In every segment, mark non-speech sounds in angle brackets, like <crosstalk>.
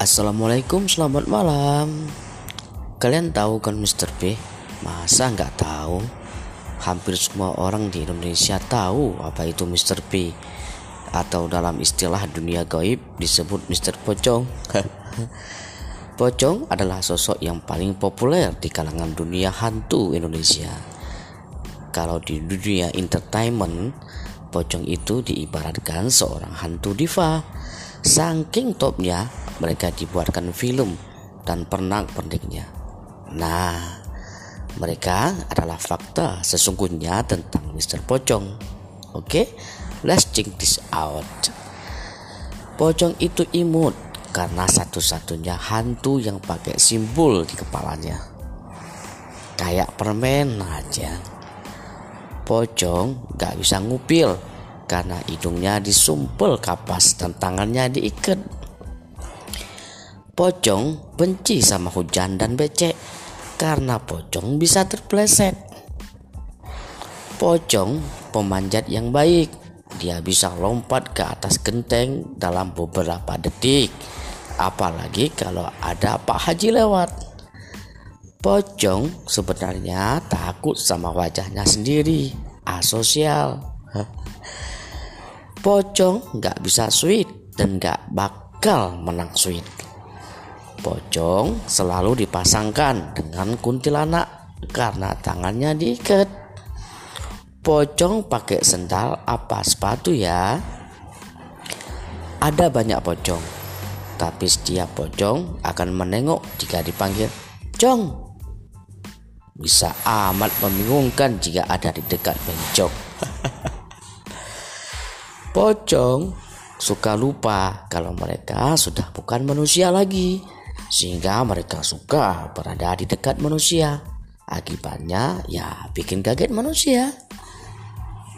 Assalamualaikum, selamat malam. Kalian tahu kan Mr. P? Masa nggak tahu? Hampir semua orang di Indonesia tahu apa itu Mr. P atau dalam istilah dunia gaib disebut Mr. Pocong. <laughs> Pocong adalah sosok yang paling populer di kalangan dunia hantu Indonesia. Kalau di dunia entertainment, Pocong itu diibaratkan seorang hantu diva. Saking topnya, mereka dibuatkan film dan pernak-perniknya. Nah, mereka adalah fakta sesungguhnya tentang Mr. Pocong. Oke, okay? let's check this out. Pocong itu imut karena satu-satunya hantu yang pakai simbol di kepalanya. Kayak permen aja. Pocong gak bisa ngupil karena hidungnya disumpel kapas dan tangannya diikat Pocong benci sama hujan dan becek karena pocong bisa terpleset. Pocong pemanjat yang baik. Dia bisa lompat ke atas genteng dalam beberapa detik. Apalagi kalau ada Pak Haji lewat. Pocong sebenarnya takut sama wajahnya sendiri. Asosial. Pocong gak bisa sweet dan gak bakal menang sweet. Pocong selalu dipasangkan dengan kuntilanak karena tangannya diikat. Pocong pakai sendal apa sepatu ya? Ada banyak pocong, tapi setiap pocong akan menengok jika dipanggil Cong. Bisa amat membingungkan jika ada di dekat bencong. <laughs> pocong suka lupa kalau mereka sudah bukan manusia lagi sehingga mereka suka berada di dekat manusia. Akibatnya ya bikin kaget manusia.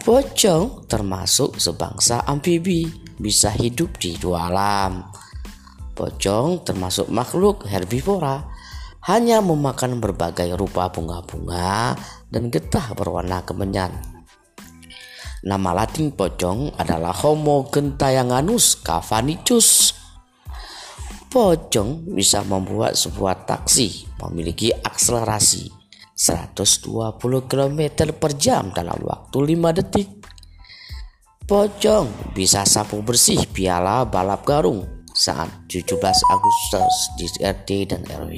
Pocong termasuk sebangsa amfibi, bisa hidup di dua alam. Pocong termasuk makhluk herbivora, hanya memakan berbagai rupa bunga-bunga dan getah berwarna kemenyan. Nama latin pocong adalah Homo gentayanganus cavanicus Pocong bisa membuat sebuah taksi memiliki akselerasi 120 km per jam dalam waktu 5 detik. Pocong bisa sapu bersih piala balap karung saat 17 Agustus di RT dan RW.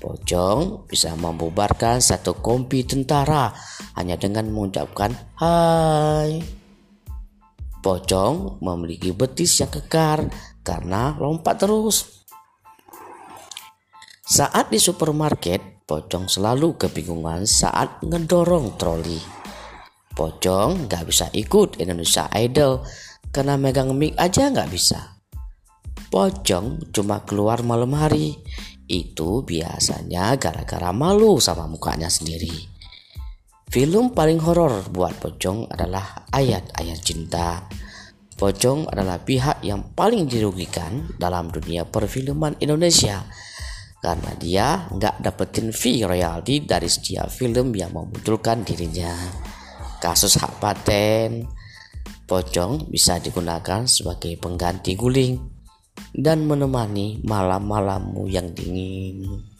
Pocong bisa membubarkan satu kompi tentara hanya dengan mengucapkan hai. Pocong memiliki betis yang kekar karena lompat terus. Saat di supermarket, Pocong selalu kebingungan saat ngedorong troli. Pocong gak bisa ikut Indonesia Idol karena megang mic aja gak bisa. Pocong cuma keluar malam hari. Itu biasanya gara-gara malu sama mukanya sendiri. Film paling horor buat Pocong adalah ayat-ayat cinta. Pocong adalah pihak yang paling dirugikan dalam dunia perfilman Indonesia karena dia nggak dapetin fee royalti dari setiap film yang memunculkan dirinya. Kasus hak paten, pocong bisa digunakan sebagai pengganti guling dan menemani malam-malammu yang dingin.